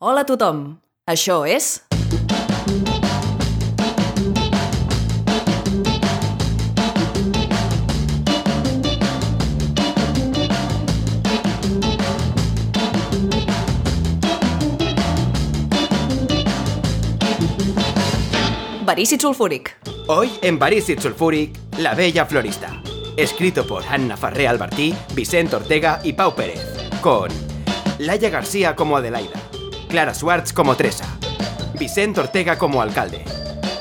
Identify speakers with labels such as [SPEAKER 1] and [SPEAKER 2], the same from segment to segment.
[SPEAKER 1] Hola a tothom. Això és... Verícid sulfúric.
[SPEAKER 2] Hoy en Barícid Sulfúric, La Bella Florista. Escrito por Anna Farré Albertí, Vicente Ortega y Pau Pérez. Con Laia García como Adelaida, Clara Schwartz como Teresa, Vicente Ortega como alcalde,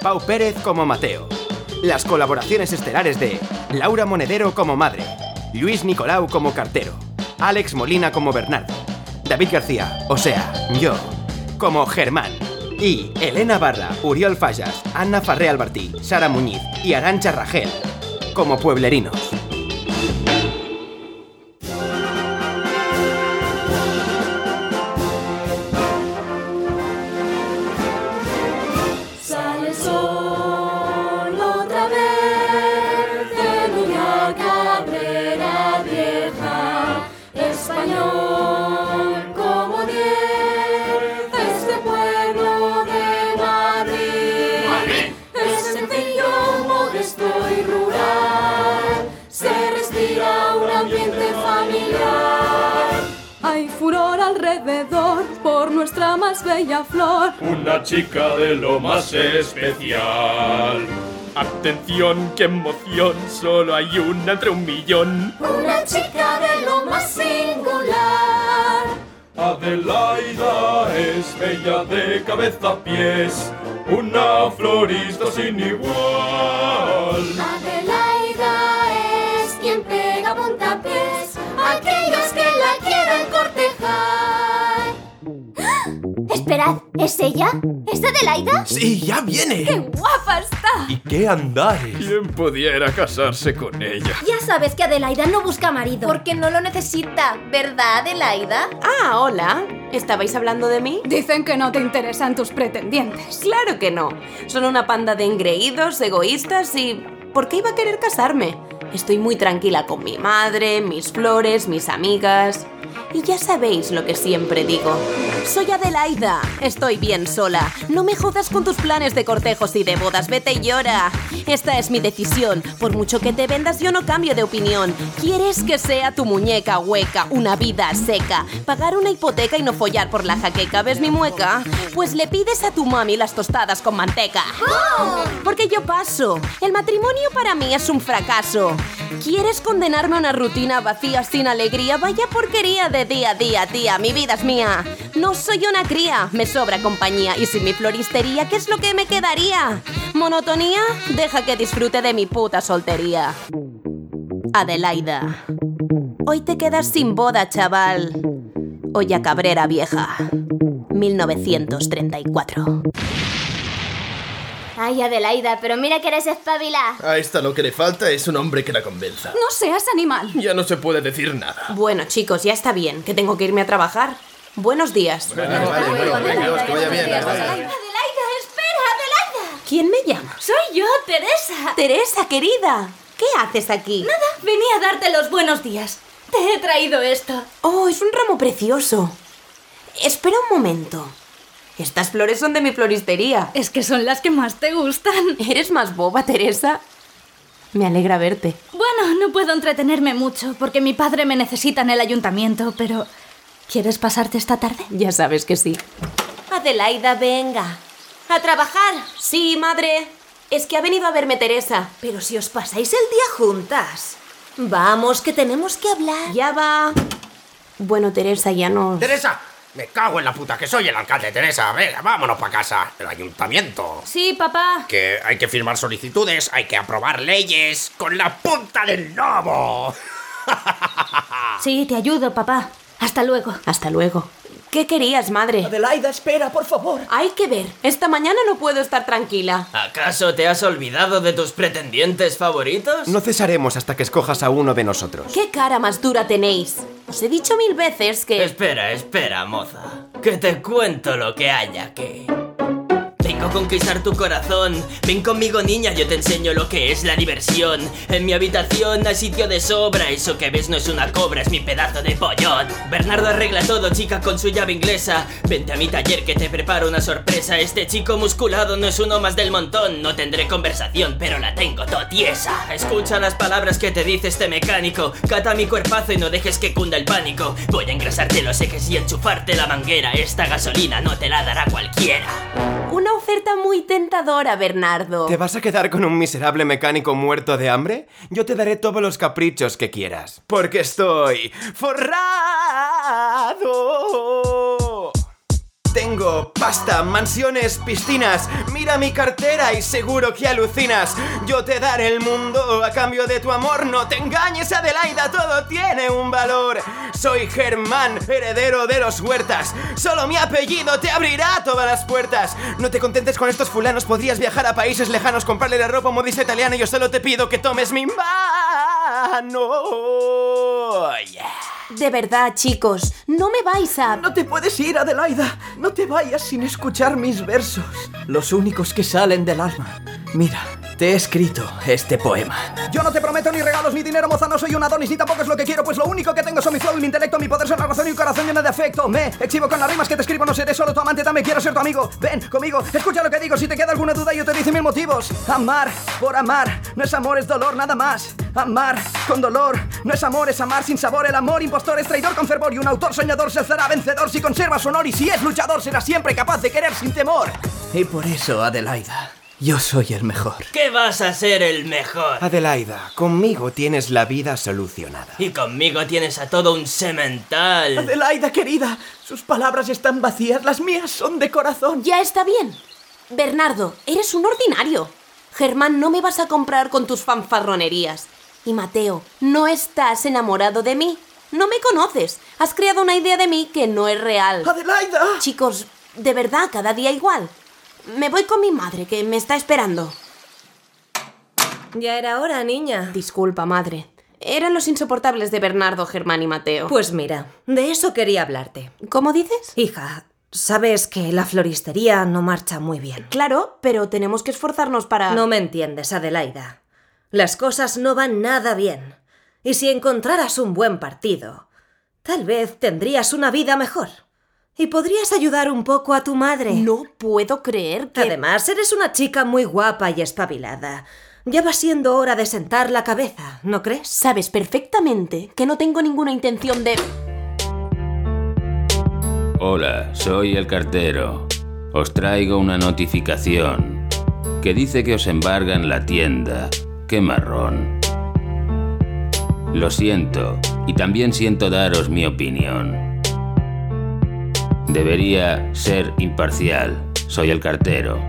[SPEAKER 2] Pau Pérez como Mateo. Las colaboraciones estelares de Laura Monedero como madre, Luis Nicolau como cartero, Alex Molina como Bernardo, David García, o sea, yo, como Germán. Y Elena Barra, Uriol Fallas, Anna Farré Albertí, Sara Muñiz y Arancha Ragel, como pueblerinos.
[SPEAKER 3] Bella flor.
[SPEAKER 4] Una chica de lo más especial. Atención, qué emoción, solo hay una entre un millón.
[SPEAKER 3] Una chica de lo más singular.
[SPEAKER 4] Adelaida es bella de cabeza a pies, una florista sin igual.
[SPEAKER 3] Adelaida
[SPEAKER 5] Esperad, ¿es ella? ¿Es Adelaida?
[SPEAKER 6] Sí, ya viene.
[SPEAKER 5] ¡Qué guapa está!
[SPEAKER 6] ¿Y qué andares?
[SPEAKER 4] ¿Quién pudiera casarse con ella?
[SPEAKER 5] Ya sabes que Adelaida no busca marido. Porque no lo necesita, ¿verdad, Adelaida?
[SPEAKER 7] Ah, hola. ¿Estabais hablando de mí?
[SPEAKER 3] Dicen que no te interesan tus pretendientes.
[SPEAKER 7] Claro que no. Son una panda de engreídos, egoístas y... ¿Por qué iba a querer casarme? Estoy muy tranquila con mi madre, mis flores, mis amigas... Y ya sabéis lo que siempre digo. Soy Adelaida. Estoy bien sola. No me jodas con tus planes de cortejos y de bodas. Vete y llora. Esta es mi decisión. Por mucho que te vendas, yo no cambio de opinión. ¿Quieres que sea tu muñeca hueca, una vida seca? Pagar una hipoteca y no follar por la jaqueca. ¿Ves mi mueca? Pues le pides a tu mami las tostadas con manteca. Porque yo paso. El matrimonio para mí es un fracaso. ¿Quieres condenarme a una rutina vacía sin alegría? Vaya porquería de día a día, tía. Mi vida es mía. No soy una cría, me sobra compañía. Y sin mi floristería, ¿qué es lo que me quedaría? ¿Monotonía? Deja que disfrute de mi puta soltería. Adelaida. Hoy te quedas sin boda, chaval. Olla Cabrera Vieja. 1934.
[SPEAKER 5] Ay, Adelaida, pero mira que eres espabilada.
[SPEAKER 6] A esta lo que le falta es un hombre que la convenza.
[SPEAKER 3] No seas animal.
[SPEAKER 6] Ya no se puede decir nada.
[SPEAKER 7] Bueno, chicos, ya está bien, que tengo que irme a trabajar. Buenos días.
[SPEAKER 6] Vale, vale, bueno, venga, que vaya bien.
[SPEAKER 5] Adelaida, espera, Adelaida.
[SPEAKER 7] ¿Quién me llama?
[SPEAKER 5] Soy yo, Teresa.
[SPEAKER 7] Teresa, querida. ¿Qué haces aquí?
[SPEAKER 5] Nada, venía a darte los buenos días. Te he traído esto.
[SPEAKER 7] Oh, es un ramo precioso. Espera un momento. Estas flores son de mi floristería.
[SPEAKER 3] Es que son las que más te gustan.
[SPEAKER 7] ¿Eres más boba, Teresa? Me alegra verte.
[SPEAKER 3] Bueno, no puedo entretenerme mucho porque mi padre me necesita en el ayuntamiento, pero... ¿Quieres pasarte esta tarde?
[SPEAKER 7] Ya sabes que sí.
[SPEAKER 5] Adelaida, venga. A trabajar.
[SPEAKER 7] Sí, madre. Es que ha venido a verme Teresa.
[SPEAKER 5] Pero si os pasáis el día juntas. Vamos, que tenemos que hablar.
[SPEAKER 7] Ya va. Bueno, Teresa, ya no.
[SPEAKER 8] Teresa, me cago en la puta, que soy el alcalde, Teresa. Venga, vámonos para casa. El ayuntamiento.
[SPEAKER 3] Sí, papá.
[SPEAKER 8] Que hay que firmar solicitudes, hay que aprobar leyes con la punta del lobo.
[SPEAKER 3] Sí, te ayudo, papá. Hasta luego.
[SPEAKER 7] Hasta luego. ¿Qué querías, madre?
[SPEAKER 6] Adelaida, espera, por favor.
[SPEAKER 7] Hay que ver. Esta mañana no puedo estar tranquila.
[SPEAKER 9] ¿Acaso te has olvidado de tus pretendientes favoritos?
[SPEAKER 2] No cesaremos hasta que escojas a uno de nosotros.
[SPEAKER 7] ¿Qué cara más dura tenéis? Os he dicho mil veces que...
[SPEAKER 9] Espera, espera, moza. Que te cuento lo que hay aquí. Conquistar tu corazón. Ven conmigo, niña, yo te enseño lo que es la diversión. En mi habitación hay sitio de sobra. Eso que ves no es una cobra, es mi pedazo de pollón. Bernardo arregla todo, chica, con su llave inglesa. Vente a mi taller que te preparo una sorpresa. Este chico musculado no es uno más del montón. No tendré conversación, pero la tengo totiesa. Escucha las palabras que te dice este mecánico. Cata mi cuerpazo y no dejes que cunda el pánico. Voy a engrasarte los ejes y enchufarte la manguera. Esta gasolina no te la dará cualquiera.
[SPEAKER 7] Una muy tentadora, Bernardo.
[SPEAKER 2] ¿Te vas a quedar con un miserable mecánico muerto de hambre? Yo te daré todos los caprichos que quieras. Porque estoy forrado. Tengo pasta, mansiones, piscinas. Mira mi cartera y seguro que alucinas. Yo te daré el mundo a cambio de tu amor. No te engañes, Adelaida, todo tiene un valor. Soy Germán, heredero de los huertas. Solo mi apellido te abrirá todas las puertas. No te contentes con estos fulanos, podrías viajar a países lejanos, comprarle la ropa modista italiana. Yo solo te pido que tomes mi mano. Yeah.
[SPEAKER 7] De verdad, chicos, no me vais a...
[SPEAKER 6] No te puedes ir, Adelaida. No te vayas sin escuchar mis versos. Los únicos que salen del alma. Mira, te he escrito este poema. Yo no te prometo ni regalos ni dinero, moza. No soy un Adonis ni tampoco es lo que quiero. Pues lo único que tengo son mi flow y mi intelecto, mi poder, son la razón y un corazón lleno de afecto. Me exhibo con las rimas que te escribo. No seré solo tu amante, también quiero ser tu amigo. Ven conmigo, escucha lo que digo. Si te queda alguna duda, yo te dice mil motivos. Amar por amar. No es amor, es dolor, nada más. Amar con dolor. No es amor, es amar sin sabor. El amor impostor es traidor con fervor. Y un autor soñador se alzará vencedor si conserva su honor. Y si es luchador, será siempre capaz de querer sin temor. Y por eso, Adelaida, yo soy el mejor.
[SPEAKER 9] ¿Qué vas a ser el mejor?
[SPEAKER 2] Adelaida, conmigo tienes la vida solucionada.
[SPEAKER 9] Y conmigo tienes a todo un semental.
[SPEAKER 6] Adelaida, querida, sus palabras están vacías, las mías son de corazón.
[SPEAKER 7] Ya está bien. Bernardo, eres un ordinario. Germán, no me vas a comprar con tus fanfarronerías. Y Mateo, no estás enamorado de mí. No me conoces. Has creado una idea de mí que no es real.
[SPEAKER 6] Adelaida.
[SPEAKER 7] Chicos, de verdad, cada día igual. Me voy con mi madre, que me está esperando.
[SPEAKER 10] Ya era hora, niña.
[SPEAKER 7] Disculpa, madre. Eran los insoportables de Bernardo, Germán y Mateo.
[SPEAKER 10] Pues mira, de eso quería hablarte.
[SPEAKER 7] ¿Cómo dices?
[SPEAKER 10] Hija, sabes que la floristería no marcha muy bien.
[SPEAKER 7] Claro, pero tenemos que esforzarnos para...
[SPEAKER 10] No me entiendes, Adelaida. Las cosas no van nada bien. Y si encontraras un buen partido, tal vez tendrías una vida mejor. Y podrías ayudar un poco a tu madre.
[SPEAKER 7] No puedo creer que...
[SPEAKER 10] Además, eres una chica muy guapa y espabilada. Ya va siendo hora de sentar la cabeza, ¿no crees?
[SPEAKER 7] Sabes perfectamente que no tengo ninguna intención de...
[SPEAKER 11] Hola, soy el cartero. Os traigo una notificación que dice que os embargan la tienda. ¡Qué marrón! Lo siento, y también siento daros mi opinión. Debería ser imparcial. Soy el cartero.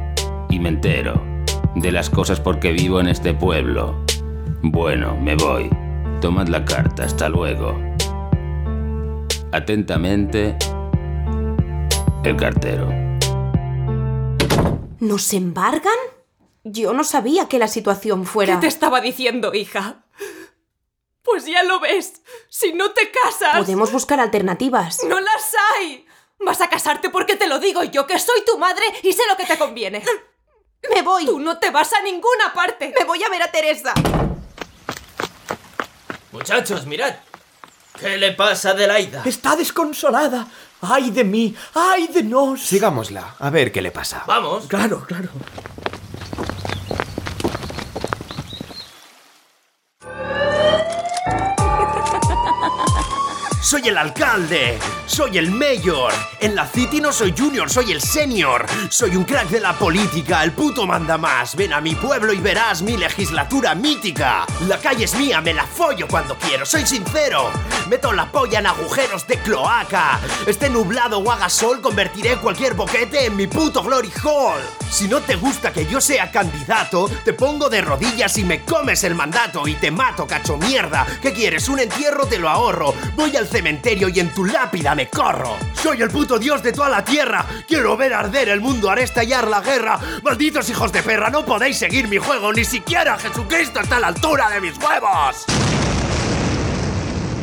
[SPEAKER 11] Y me entero de las cosas porque vivo en este pueblo. Bueno, me voy. Tomad la carta. Hasta luego. Atentamente, el cartero.
[SPEAKER 7] ¿Nos embargan? Yo no sabía que la situación fuera...
[SPEAKER 1] ¿Qué te estaba diciendo, hija? Pues ya lo ves. Si no te casas...
[SPEAKER 7] Podemos buscar alternativas.
[SPEAKER 1] ¡No las hay! Vas a casarte porque te lo digo yo, que soy tu madre y sé lo que te conviene.
[SPEAKER 7] Me voy.
[SPEAKER 1] Tú no te vas a ninguna parte.
[SPEAKER 7] Me voy a ver a Teresa.
[SPEAKER 9] Muchachos, mirad. ¿Qué le pasa a Adelaida?
[SPEAKER 6] Está desconsolada. ¡Ay de mí! ¡Ay de nos!
[SPEAKER 2] Sigámosla, a ver qué le pasa.
[SPEAKER 9] Vamos.
[SPEAKER 6] Claro, claro.
[SPEAKER 8] Soy el alcalde, soy el mayor. En la City no soy junior, soy el senior. Soy un crack de la política, el puto manda más. Ven a mi pueblo y verás mi legislatura mítica. La calle es mía, me la follo cuando quiero, soy sincero. Meto la polla en agujeros de cloaca. Esté nublado o haga sol, convertiré cualquier boquete en mi puto glory hall. Si no te gusta que yo sea candidato, te pongo de rodillas y me comes el mandato y te mato, cacho mierda. ¿Qué quieres? Un entierro te lo ahorro. Voy al cementerio y en tu lápida me corro. Soy el puto dios de toda la tierra. Quiero ver arder el mundo, haré estallar la guerra. Malditos hijos de perra, no podéis seguir mi juego. Ni siquiera Jesucristo está a la altura de mis huevos.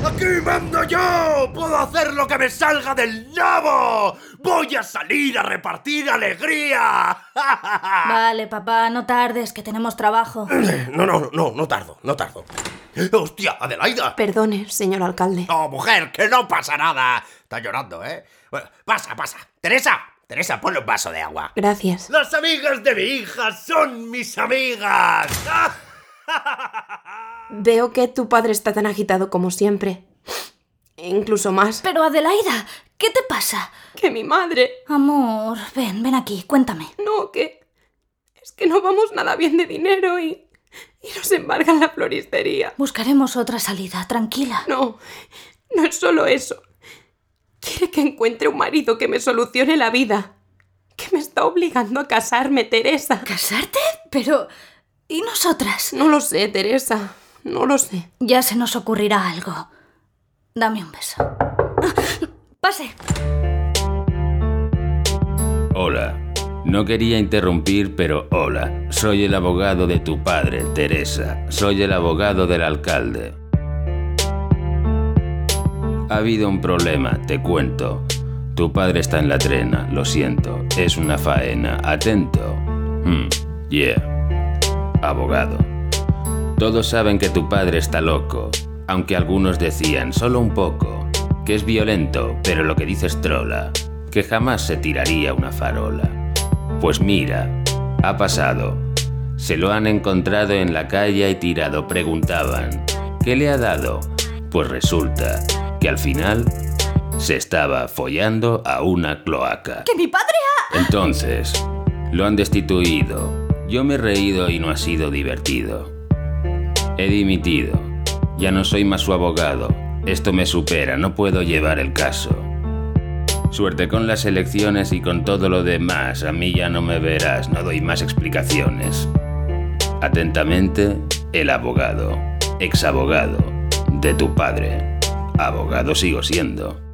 [SPEAKER 8] ¡Aquí mando yo! ¡Puedo hacer lo que me salga del nabo! ¡Voy a salir a repartir alegría!
[SPEAKER 12] Vale, papá, no tardes, que tenemos trabajo.
[SPEAKER 8] No, no, no, no tardo, no tardo. ¡Hostia, Adelaida!
[SPEAKER 7] Perdone, señor alcalde.
[SPEAKER 8] ¡Oh, mujer, que no pasa nada! Está llorando, ¿eh? Bueno, pasa, pasa. Teresa, Teresa, ponle un vaso de agua.
[SPEAKER 7] Gracias.
[SPEAKER 8] Las amigas de mi hija son mis amigas.
[SPEAKER 7] Veo que tu padre está tan agitado como siempre. Incluso más.
[SPEAKER 12] Pero Adelaida, ¿qué te pasa?
[SPEAKER 7] Que mi madre.
[SPEAKER 12] Amor, ven, ven aquí, cuéntame.
[SPEAKER 7] No, que. Es que no vamos nada bien de dinero y. Y nos embargan la floristería.
[SPEAKER 12] Buscaremos otra salida, tranquila.
[SPEAKER 7] No, no es solo eso. Quiere que encuentre un marido que me solucione la vida. Que me está obligando a casarme, Teresa.
[SPEAKER 12] ¿Casarte? Pero... ¿Y nosotras?
[SPEAKER 7] No lo sé, Teresa. No lo sé.
[SPEAKER 12] Ya se nos ocurrirá algo. Dame un beso. ¡Pase!
[SPEAKER 11] Hola. No quería interrumpir, pero hola. Soy el abogado de tu padre, Teresa. Soy el abogado del alcalde. Ha habido un problema, te cuento. Tu padre está en la trena, lo siento. Es una faena. Atento. Hmm, yeah. Abogado. Todos saben que tu padre está loco, aunque algunos decían solo un poco, que es violento, pero lo que dices trola, que jamás se tiraría una farola. Pues mira, ha pasado. Se lo han encontrado en la calle y tirado. Preguntaban, ¿qué le ha dado? Pues resulta que al final se estaba follando a una cloaca.
[SPEAKER 12] ¡Que mi padre ha...
[SPEAKER 11] Entonces, lo han destituido. Yo me he reído y no ha sido divertido. He dimitido. Ya no soy más su abogado. Esto me supera, no puedo llevar el caso. Suerte con las elecciones y con todo lo demás. A mí ya no me verás, no doy más explicaciones. Atentamente, el abogado, exabogado de tu padre. Abogado sigo siendo.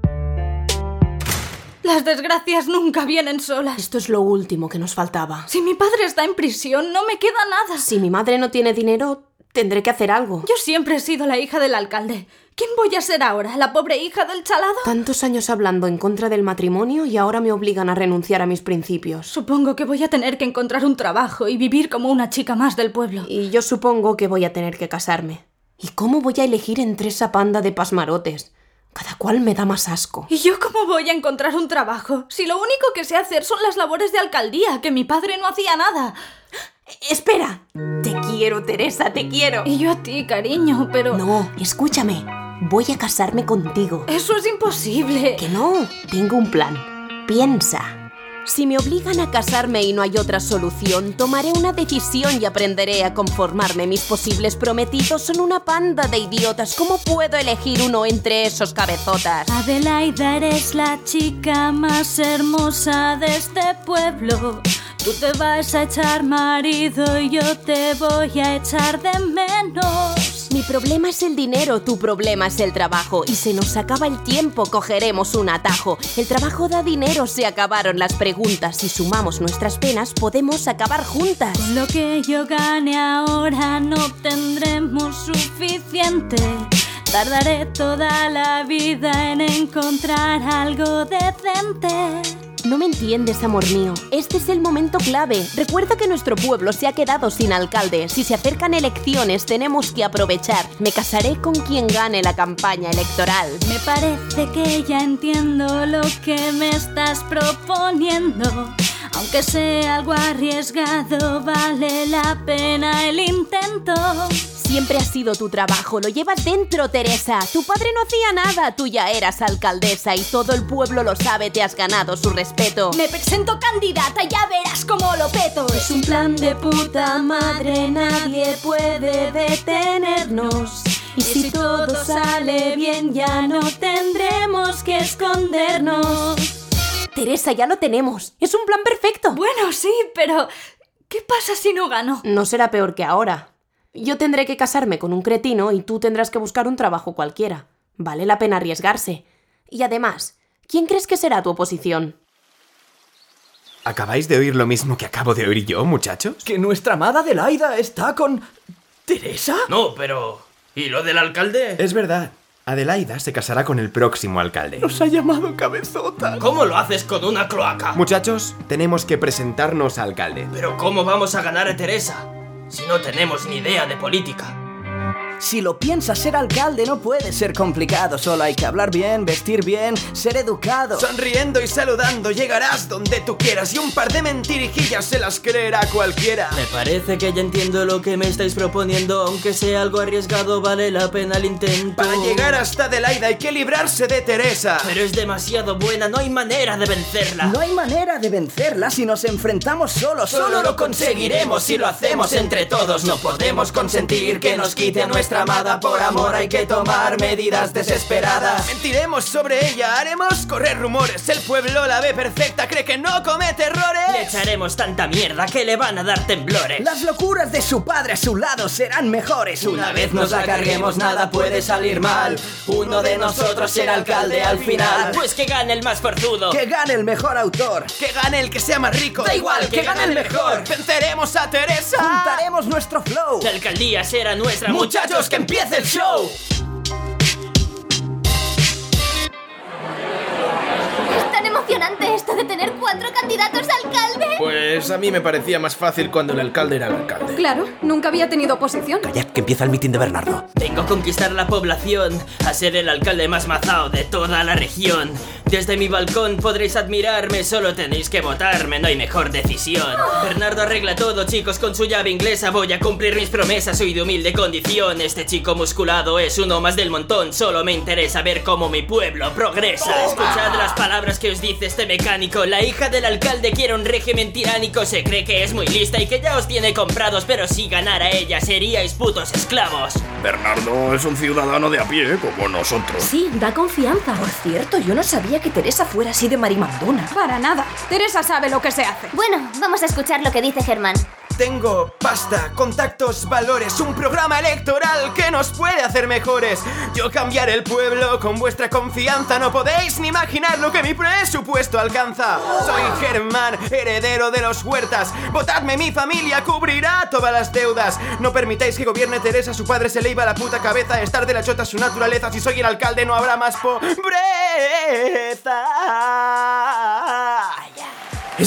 [SPEAKER 12] Las desgracias nunca vienen solas.
[SPEAKER 7] Esto es lo último que nos faltaba.
[SPEAKER 12] Si mi padre está en prisión, no me queda nada.
[SPEAKER 7] Si mi madre no tiene dinero, tendré que hacer algo.
[SPEAKER 12] Yo siempre he sido la hija del alcalde. ¿Quién voy a ser ahora? ¿La pobre hija del chalado?
[SPEAKER 7] Tantos años hablando en contra del matrimonio y ahora me obligan a renunciar a mis principios.
[SPEAKER 12] Supongo que voy a tener que encontrar un trabajo y vivir como una chica más del pueblo.
[SPEAKER 7] Y yo supongo que voy a tener que casarme. ¿Y cómo voy a elegir entre esa panda de pasmarotes? Cada cual me da más asco.
[SPEAKER 12] ¿Y yo cómo voy a encontrar un trabajo? Si lo único que sé hacer son las labores de alcaldía, que mi padre no hacía nada.
[SPEAKER 7] ¡Espera! Te quiero, Teresa, te quiero.
[SPEAKER 12] Y yo a ti, cariño, pero...
[SPEAKER 7] No, escúchame. Voy a casarme contigo.
[SPEAKER 12] Eso es imposible.
[SPEAKER 7] Que no, tengo un plan. Piensa. Si me obligan a casarme y no hay otra solución, tomaré una decisión y aprenderé a conformarme. Mis posibles prometidos son una panda de idiotas. ¿Cómo puedo elegir uno entre esos cabezotas?
[SPEAKER 12] Adelaida, eres la chica más hermosa de este pueblo. Tú te vas a echar marido y yo te voy a echar de menos.
[SPEAKER 7] Mi problema es el dinero, tu problema es el trabajo. Y se nos acaba el tiempo, cogeremos un atajo. El trabajo da dinero, se acabaron las preguntas. Si sumamos nuestras penas, podemos acabar juntas.
[SPEAKER 12] Con lo que yo gane ahora no tendremos suficiente. Tardaré toda la vida en encontrar algo decente.
[SPEAKER 7] No me entiendes, amor mío. Este es el momento clave. Recuerda que nuestro pueblo se ha quedado sin alcalde. Si se acercan elecciones, tenemos que aprovechar. Me casaré con quien gane la campaña electoral.
[SPEAKER 12] Me parece que ya entiendo lo que me estás proponiendo. Aunque sea algo arriesgado, vale la pena el intento.
[SPEAKER 7] Siempre ha sido tu trabajo, lo llevas dentro, Teresa. Tu padre no hacía nada, tú ya eras alcaldesa y todo el pueblo lo sabe, te has ganado su respeto.
[SPEAKER 5] Me presento candidata, ya verás cómo lo peto.
[SPEAKER 12] Es un plan de puta madre, nadie puede detenernos. Y si todo sale bien, ya no tendremos que escondernos.
[SPEAKER 7] Teresa, ya lo tenemos. Es un plan perfecto.
[SPEAKER 12] Bueno, sí, pero ¿qué pasa si no gano?
[SPEAKER 7] No será peor que ahora. Yo tendré que casarme con un cretino y tú tendrás que buscar un trabajo cualquiera. Vale la pena arriesgarse. Y además, ¿quién crees que será tu oposición?
[SPEAKER 2] ¿Acabáis de oír lo mismo que acabo de oír yo, muchachos?
[SPEAKER 6] Que nuestra amada Adelaida está con... ¿Teresa?
[SPEAKER 9] No, pero... ¿Y lo del alcalde?
[SPEAKER 2] Es verdad. Adelaida se casará con el próximo alcalde.
[SPEAKER 6] Nos ha llamado cabezota.
[SPEAKER 9] ¿Cómo lo haces con una cloaca?
[SPEAKER 2] Muchachos, tenemos que presentarnos al alcalde.
[SPEAKER 9] Pero ¿cómo vamos a ganar a Teresa? Si no tenemos ni idea de política.
[SPEAKER 6] Si lo piensas, ser alcalde no puede ser complicado. Solo hay que hablar bien, vestir bien, ser educado.
[SPEAKER 2] Sonriendo y saludando llegarás donde tú quieras y un par de mentirijillas se las creerá cualquiera.
[SPEAKER 9] Me parece que ya entiendo lo que me estáis proponiendo, aunque sea algo arriesgado, vale la pena el intento.
[SPEAKER 2] Para llegar hasta Adelaida hay que librarse de Teresa.
[SPEAKER 9] Pero es demasiado buena, no hay manera de vencerla.
[SPEAKER 6] No hay manera de vencerla si nos enfrentamos solos.
[SPEAKER 9] Solo lo conseguiremos si lo hacemos entre todos. No podemos consentir que nos quite a nuestra amada. Por amor hay que tomar medidas desesperadas.
[SPEAKER 2] Mentiremos sobre ella, haremos correr rumores. El pueblo la ve perfecta, cree que no comete errores.
[SPEAKER 9] Le echaremos tanta mierda que le van a dar temblores.
[SPEAKER 6] Las locuras de su padre a su lado serán mejores.
[SPEAKER 9] Una vez nos la carguemos, nada puede salir mal. Uno de nosotros será alcalde al final. Pues que gane el más forzudo.
[SPEAKER 6] Que gane el mejor autor.
[SPEAKER 2] Que gane el que sea más rico.
[SPEAKER 9] Da igual, que gane el mejor.
[SPEAKER 2] Venceremos a Teresa.
[SPEAKER 6] Juntaremos nuestro flow.
[SPEAKER 9] La alcaldía será nuestra.
[SPEAKER 2] Muchachos, que empiece el show.
[SPEAKER 5] Es tan emocionante esto de tener cuatro candidatos a alcalde.
[SPEAKER 4] Pues a mí me parecía más fácil cuando el alcalde era el alcalde.
[SPEAKER 1] Claro, nunca había tenido oposición.
[SPEAKER 8] Callad, que empieza el mitin de Bernardo.
[SPEAKER 9] Vengo a conquistar la población, a ser el alcalde más mazao de toda la región. Desde mi balcón podréis admirarme, solo tenéis que votarme, no hay mejor decisión. Bernardo arregla todo, chicos, con su llave inglesa. Voy a cumplir mis promesas, soy de humilde condición. Este chico musculado es uno más del montón, solo me interesa ver cómo mi pueblo progresa. Escuchad las palabras que os dice este mecánico. La hija del alcalde quiere un régimen tiránico, se cree que es muy lista y que ya os tiene comprados, pero si ganara ella seríais putos esclavos.
[SPEAKER 4] Bernardo es un ciudadano de a pie, como nosotros.
[SPEAKER 10] Sí, da confianza. Por cierto, yo no sabía que Teresa fuera así de marimandona.
[SPEAKER 1] Para nada. Teresa sabe lo que se hace.
[SPEAKER 5] Bueno, vamos a escuchar lo que dice Germán.
[SPEAKER 2] Tengo pasta, contactos, valores, un programa electoral que nos puede hacer mejores. Yo cambiaré el pueblo con vuestra confianza. No podéis ni imaginar lo que mi presupuesto alcanza. Soy Germán, heredero de los huertas. Votadme, mi familia cubrirá todas las deudas. No permitáis que gobierne Teresa, su padre se le iba la puta cabeza. Estar de la chota su naturaleza. Si soy el alcalde, no habrá más pobreza.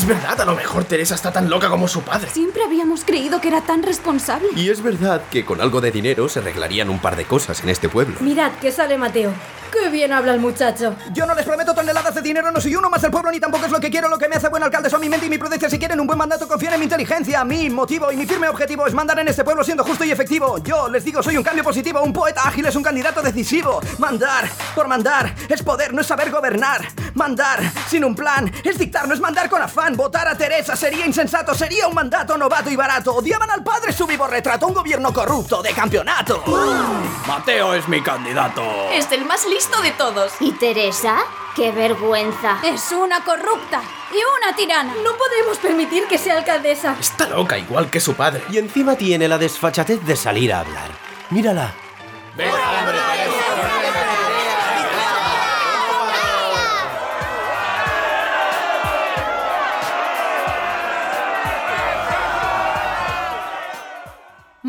[SPEAKER 4] Es verdad, a lo mejor Teresa está tan loca como su padre.
[SPEAKER 1] Siempre habíamos creído que era tan responsable.
[SPEAKER 13] Y es verdad que con algo de dinero se arreglarían un par de cosas en este pueblo.
[SPEAKER 10] Mirad que sale Mateo. Qué bien habla el muchacho.
[SPEAKER 6] Yo no les prometo toneladas de dinero, no soy uno más del pueblo ni tampoco es lo que quiero. Lo que me hace buen alcalde son mi mente y mi prudencia. Si quieren un buen mandato, confíen en mi inteligencia. Mi motivo y mi firme objetivo es mandar en este pueblo siendo justo y efectivo. Yo les digo, soy un cambio positivo, un poeta ágil es un candidato decisivo. Mandar por mandar es poder, no es saber gobernar. Mandar sin un plan es dictar, no es mandar con afán. Votar a Teresa sería insensato, sería un mandato novato y barato. Odiaban al padre su vivo retrato, un gobierno corrupto de campeonato.
[SPEAKER 4] Mateo es mi candidato.
[SPEAKER 1] Es el más listo de todos.
[SPEAKER 5] ¿Y Teresa? ¡Qué vergüenza!
[SPEAKER 1] Es una corrupta y una tirana.
[SPEAKER 10] No podemos permitir que sea alcaldesa.
[SPEAKER 4] Está loca igual que su padre.
[SPEAKER 8] Y encima tiene la desfachatez de salir a hablar. Mírala.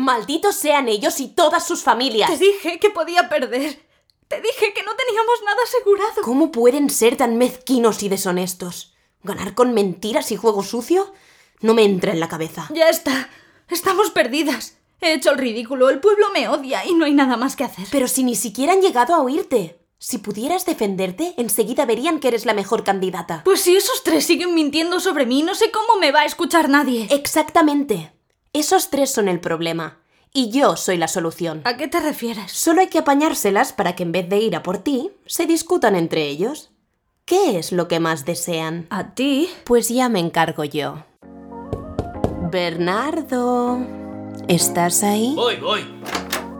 [SPEAKER 7] Malditos sean ellos y todas sus familias.
[SPEAKER 1] Te dije que podía perder. Te dije que no teníamos nada asegurado.
[SPEAKER 7] ¿Cómo pueden ser tan mezquinos y deshonestos? ¿Ganar con mentiras y juego sucio? No me entra en la cabeza.
[SPEAKER 1] Ya está. Estamos perdidas. He hecho el ridículo, el pueblo me odia y no hay nada más que hacer.
[SPEAKER 7] Pero si ni siquiera han llegado a oírte. Si pudieras defenderte, enseguida verían que eres la mejor candidata.
[SPEAKER 1] Pues si esos tres siguen mintiendo sobre mí, no sé cómo me va a escuchar nadie.
[SPEAKER 7] Exactamente. Esos tres son el problema. Y yo soy la solución.
[SPEAKER 1] ¿A qué te refieres?
[SPEAKER 7] Solo hay que apañárselas para que en vez de ir a por ti, se discutan entre ellos. ¿Qué es lo que más desean?
[SPEAKER 1] ¿A ti?
[SPEAKER 7] Pues ya me encargo yo. Bernardo. ¿Estás ahí?
[SPEAKER 9] Voy, voy.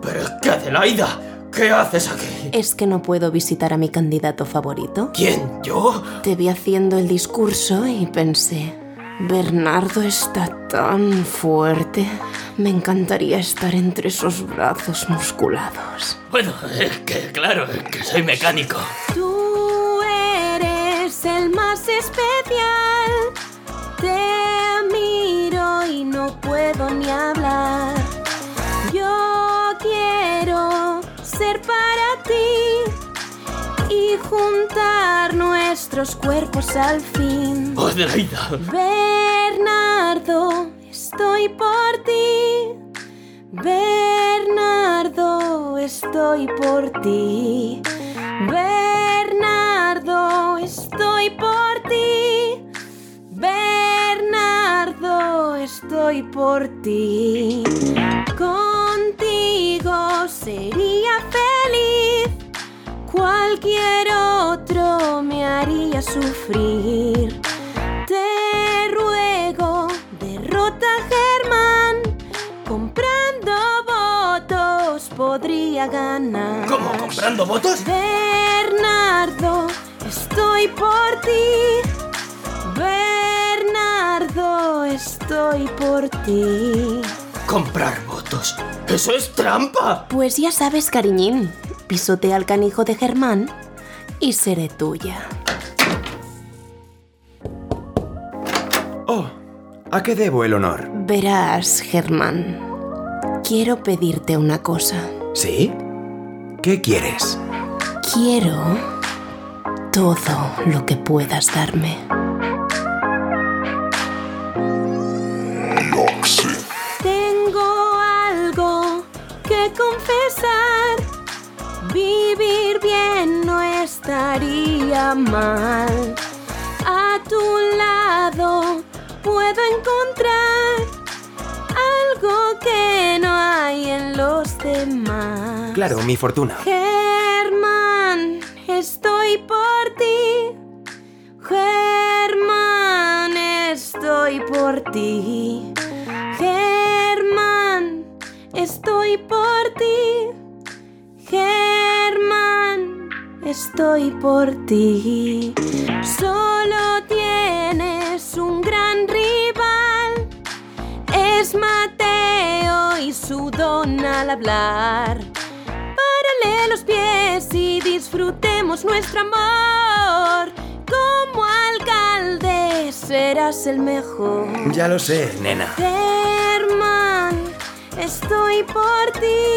[SPEAKER 9] Pero es que Adelaida, ¿qué haces aquí?
[SPEAKER 7] ¿Es que no puedo visitar a mi candidato favorito?
[SPEAKER 9] ¿Quién? ¿Yo?
[SPEAKER 7] Te vi haciendo el discurso y pensé, Bernardo está tan fuerte. Me encantaría estar entre esos brazos musculados.
[SPEAKER 9] Bueno, es que claro, es que soy mecánico.
[SPEAKER 7] Tú eres el más especial. Te miro y no puedo ni hablar. Yo quiero ser para ti juntar nuestros cuerpos al fin.
[SPEAKER 9] Adelaida.
[SPEAKER 7] Bernardo, estoy por ti. Bernardo, estoy por ti. Bernardo, estoy por ti. Bernardo, estoy por ti. Contigo sería feliz. Cualquier otro me haría sufrir. Te ruego, derrota a Germán. Comprando votos podría ganar.
[SPEAKER 9] ¿Cómo? ¿Comprando votos?
[SPEAKER 7] Bernardo, estoy por ti. Bernardo, estoy por ti.
[SPEAKER 9] ¿Comprar votos? ¡Eso es trampa!
[SPEAKER 7] Pues ya sabes, cariñín, pisotea al canijo de Germán y seré tuya.
[SPEAKER 2] Oh, ¿a qué debo el honor?
[SPEAKER 7] Verás, Germán, quiero pedirte una cosa.
[SPEAKER 2] ¿Sí? ¿Qué quieres?
[SPEAKER 7] Quiero todo lo que puedas darme. Mal. A tu lado puedo encontrar algo que no hay en los demás.
[SPEAKER 2] Claro, mi fortuna.
[SPEAKER 7] Germán, estoy por ti. Germán, estoy por ti. Germán, estoy por ti. Estoy por ti. Solo tienes un gran rival. Es Mateo y su don al hablar. Párale los pies y disfrutemos nuestro amor. Como alcalde serás el mejor.
[SPEAKER 2] Ya lo sé, nena.
[SPEAKER 7] Germán, estoy por ti.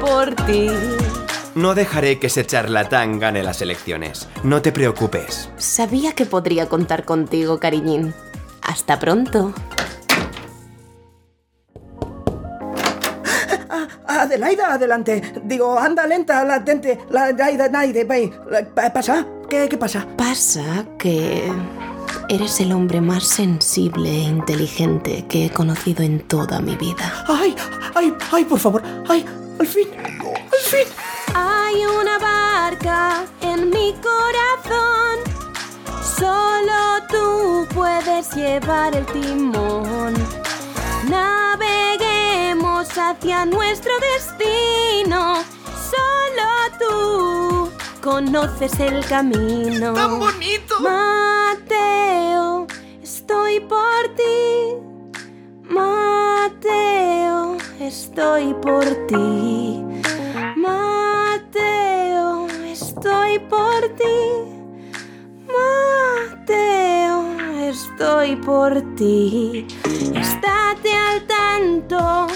[SPEAKER 7] Por ti.
[SPEAKER 2] No dejaré que ese charlatán gane las elecciones. No te preocupes.
[SPEAKER 7] Sabía que podría contar contigo, cariñín. Hasta pronto.
[SPEAKER 6] Adelaida, adelante. Digo, anda lenta, latente. La ¿Pasa? ¿Qué, ¿Qué pasa?
[SPEAKER 7] Pasa que eres el hombre más sensible e inteligente que he conocido en toda mi vida.
[SPEAKER 6] ¡Ay! ¡Ay! ¡Ay, por favor! ¡Ay! ¡Al fin! ¡Al fin!
[SPEAKER 7] Hay una barca en mi corazón. Solo tú puedes llevar el timón. Naveguemos hacia nuestro destino. Solo tú conoces el camino.
[SPEAKER 3] ¡Tan bonito!
[SPEAKER 7] Mateo, estoy por ti. Mateo, estoy por ti. Mateo, estoy por ti. Mateo, estoy por ti. Estate al tanto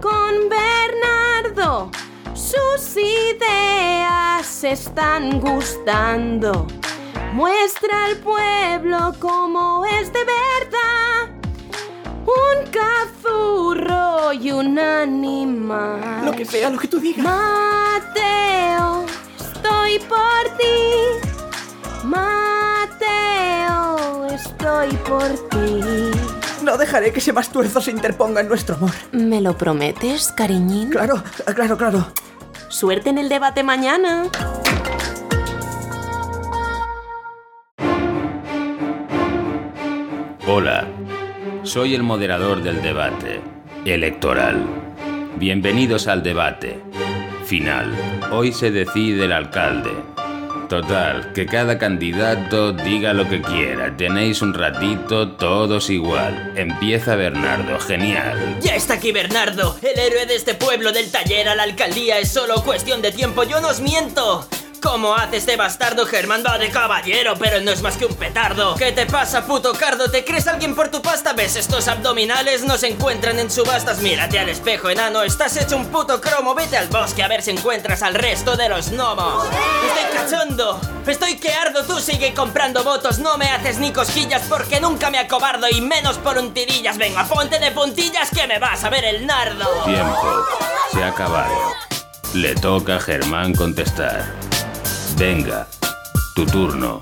[SPEAKER 7] con Bernardo. Sus ideas están gustando. Muestra al pueblo cómo es de verdad. Un cazurro y un animal.
[SPEAKER 6] Lo que sea, lo que tú digas.
[SPEAKER 7] Mateo, estoy por ti. Mateo, estoy por ti.
[SPEAKER 6] No dejaré que ese mastuerzo se interponga en nuestro amor.
[SPEAKER 7] ¿Me lo prometes, cariñín?
[SPEAKER 6] Claro, claro, claro.
[SPEAKER 7] Suerte en el debate mañana.
[SPEAKER 11] Hola, soy el moderador del debate electoral. Bienvenidos al debate final. Hoy se decide el alcalde. Total, que cada candidato diga lo que quiera. Tenéis un ratito, todos igual. Empieza Bernardo, genial.
[SPEAKER 9] Ya está aquí Bernardo, el héroe de este pueblo del taller a la alcaldía es solo cuestión de tiempo, yo no os miento. ¿Cómo hace este bastardo? Germán va de caballero, pero no es más que un petardo. ¿Qué te pasa, puto cardo? ¿Te crees alguien por tu pasta? ¿Ves? Estos abdominales no se encuentran en subastas. Mírate al espejo, enano. Estás hecho un puto cromo. Vete al bosque a ver si encuentras al resto de los gnomos. Estoy cachondo. Estoy que ardo. Tú sigue comprando votos. No me haces ni cosquillas porque nunca me acobardo y menos por un tirillas. Venga, ponte de puntillas que me vas a ver el nardo.
[SPEAKER 11] Tiempo. Se ha acabado. Le toca a Germán contestar. Venga, tu turno.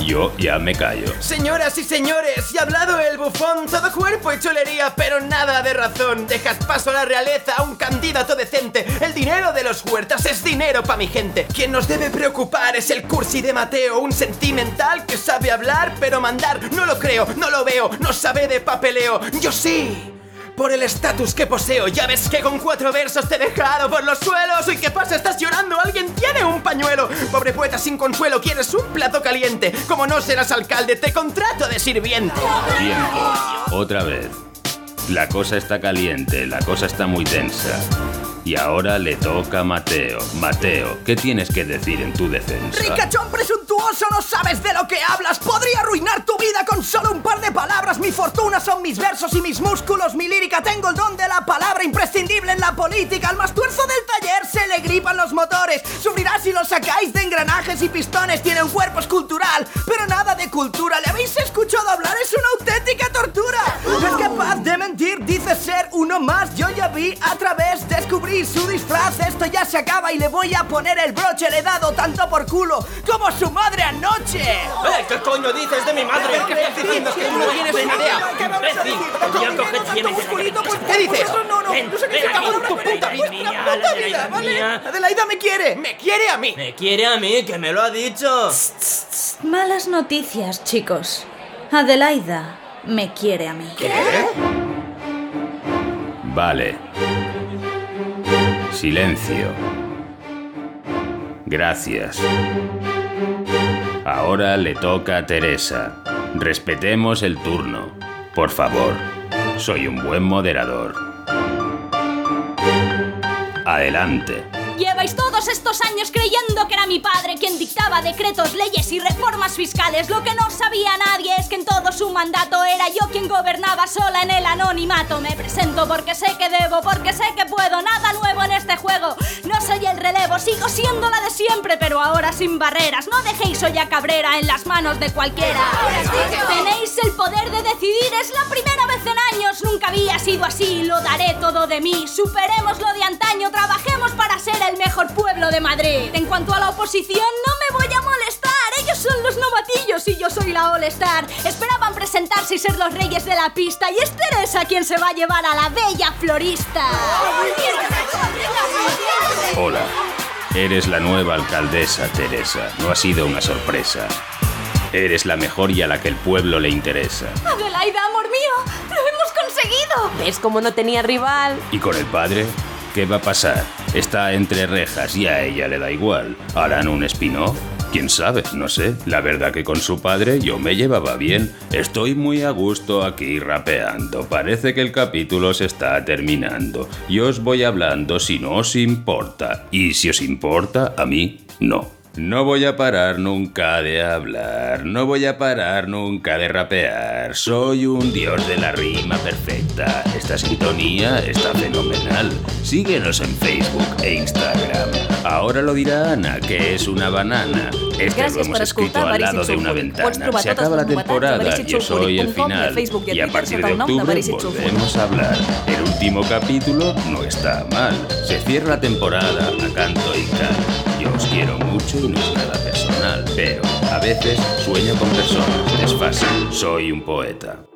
[SPEAKER 11] Yo ya me callo.
[SPEAKER 2] Señoras y señores, y ha hablado el bufón, todo cuerpo y chulería, pero nada de razón. Dejad paso a la realeza, a un candidato decente. El dinero de los huertas es dinero pa' mi gente. Quien nos debe preocupar es el cursi de Mateo, un sentimental que sabe hablar, pero mandar no lo creo, no lo veo, no sabe de papeleo. Yo sí. Por el estatus que poseo, ya ves que con cuatro versos te he dejado por los suelos. ¿Y qué pasa? ¿Estás llorando? ¿Alguien tiene un pañuelo? Pobre poeta sin consuelo, ¿quieres un plato caliente? Como no serás alcalde, te contrato de sirviente.
[SPEAKER 11] Tiempo. Otra vez. La cosa está caliente, la cosa está muy tensa. Y ahora le toca a Mateo. Mateo, ¿qué tienes que decir en tu defensa?
[SPEAKER 6] ¡Ricachón presuntuoso! No sabes de lo que hablas. Podría arruinar tu vida con solo un par de palabras. Mi fortuna son mis versos y mis músculos. Mi lírica tengo el don de la palabra imprescindible en la política. Al más tuerzo del taller se le gripan los motores. Sufrirá si lo sacáis de engranajes y pistones. Tiene un cuerpo escultural, pero nada de cultura. ¿Le habéis escuchado hablar? Es una auténtica tortura. Es capaz de mentir, dice ser uno más. Yo ya vi a través, descubrí su disfraz. Esto ya se acaba y le voy a poner el broche. Le he dado tanto por culo como su madre anoche.
[SPEAKER 9] ¿Eh? ¿Qué coño dices de mi madre?
[SPEAKER 2] ¿Qué estás diciendo? Que no tienes una idea.
[SPEAKER 9] ¡Imbécil! Ya coge tienes
[SPEAKER 2] ¿Qué dices?
[SPEAKER 6] No, no, no qué tu puta vida. Puta vida,
[SPEAKER 9] Adelaida
[SPEAKER 6] ¿vale?
[SPEAKER 9] mía.
[SPEAKER 6] Adelaida me quiere.
[SPEAKER 2] Me quiere a mí.
[SPEAKER 9] Me quiere a mí, que me lo ha dicho.
[SPEAKER 12] Malas noticias, chicos. Adelaida me quiere a mí.
[SPEAKER 11] Vale. Silencio. Gracias. Ahora le toca a Teresa. Respetemos el turno. Por favor. Soy un buen moderador. Adelante.
[SPEAKER 12] Lleváis todos estos años creyendo que era mi padre quien dictaba decretos, leyes y reformas fiscales. Lo que no sabía nadie es que en todo su mandato era yo quien gobernaba sola en el anonimato. Me presento porque sé que debo, porque sé que puedo. Nada nuevo este juego. No soy el relevo, sigo siendo la de siempre, pero ahora sin barreras. No dejéis olla cabrera en las manos de cualquiera. Tenéis el poder de decidir, es la primera vez en años. Nunca había sido así, lo daré todo de mí. Superemos lo de antaño, trabajemos para ser el mejor pueblo de Madrid. En cuanto a la oposición, no me voy a molestar. Ellos son los novatillos y yo soy la All Star. Esperaban presentarse y ser los reyes de la pista. Y es Teresa quien se va a llevar a la bella florista.
[SPEAKER 11] Hola. Eres la nueva alcaldesa, Teresa. No ha sido una sorpresa. Eres la mejor y a la que el pueblo le interesa.
[SPEAKER 12] Adelaida, amor mío, lo hemos conseguido.
[SPEAKER 7] ¿Ves cómo no tenía rival?
[SPEAKER 11] ¿Y con el padre? ¿Qué va a pasar? Está entre rejas y a ella le da igual. ¿Harán un spin-off? ¿Quién sabe? No sé. La verdad que con su padre yo me llevaba bien. Estoy muy a gusto aquí rapeando. Parece que el capítulo se está terminando. Y os voy hablando si no os importa. Y si os importa, a mí no. No voy a parar nunca de hablar, no voy a parar nunca de rapear. Soy un dios de la rima perfecta. Esta sintonía está fenomenal. Síguenos en Facebook e Instagram. Ahora lo dirá Ana, que es una banana. Este
[SPEAKER 14] Gràcies
[SPEAKER 11] lo hemos
[SPEAKER 14] per
[SPEAKER 11] escrito
[SPEAKER 14] escoltar
[SPEAKER 11] al lado de una.
[SPEAKER 14] Pots
[SPEAKER 11] ventana.
[SPEAKER 14] trobar
[SPEAKER 11] Se
[SPEAKER 14] totes
[SPEAKER 11] acaba la
[SPEAKER 14] les novetats a
[SPEAKER 11] temporada, yo soy el
[SPEAKER 14] veríssimsulfúric.com i a
[SPEAKER 11] final.
[SPEAKER 14] Facebook i a
[SPEAKER 11] Y a
[SPEAKER 14] Twitter
[SPEAKER 11] partir
[SPEAKER 14] sota
[SPEAKER 11] de
[SPEAKER 14] el nom de
[SPEAKER 11] octubre volvemos a hablar. El último capítulo no está mal. Se cierra la temporada a canto y canto. Yo os quiero mucho y no es nada personal, pero a veces sueño con personas. Es fácil, soy un poeta.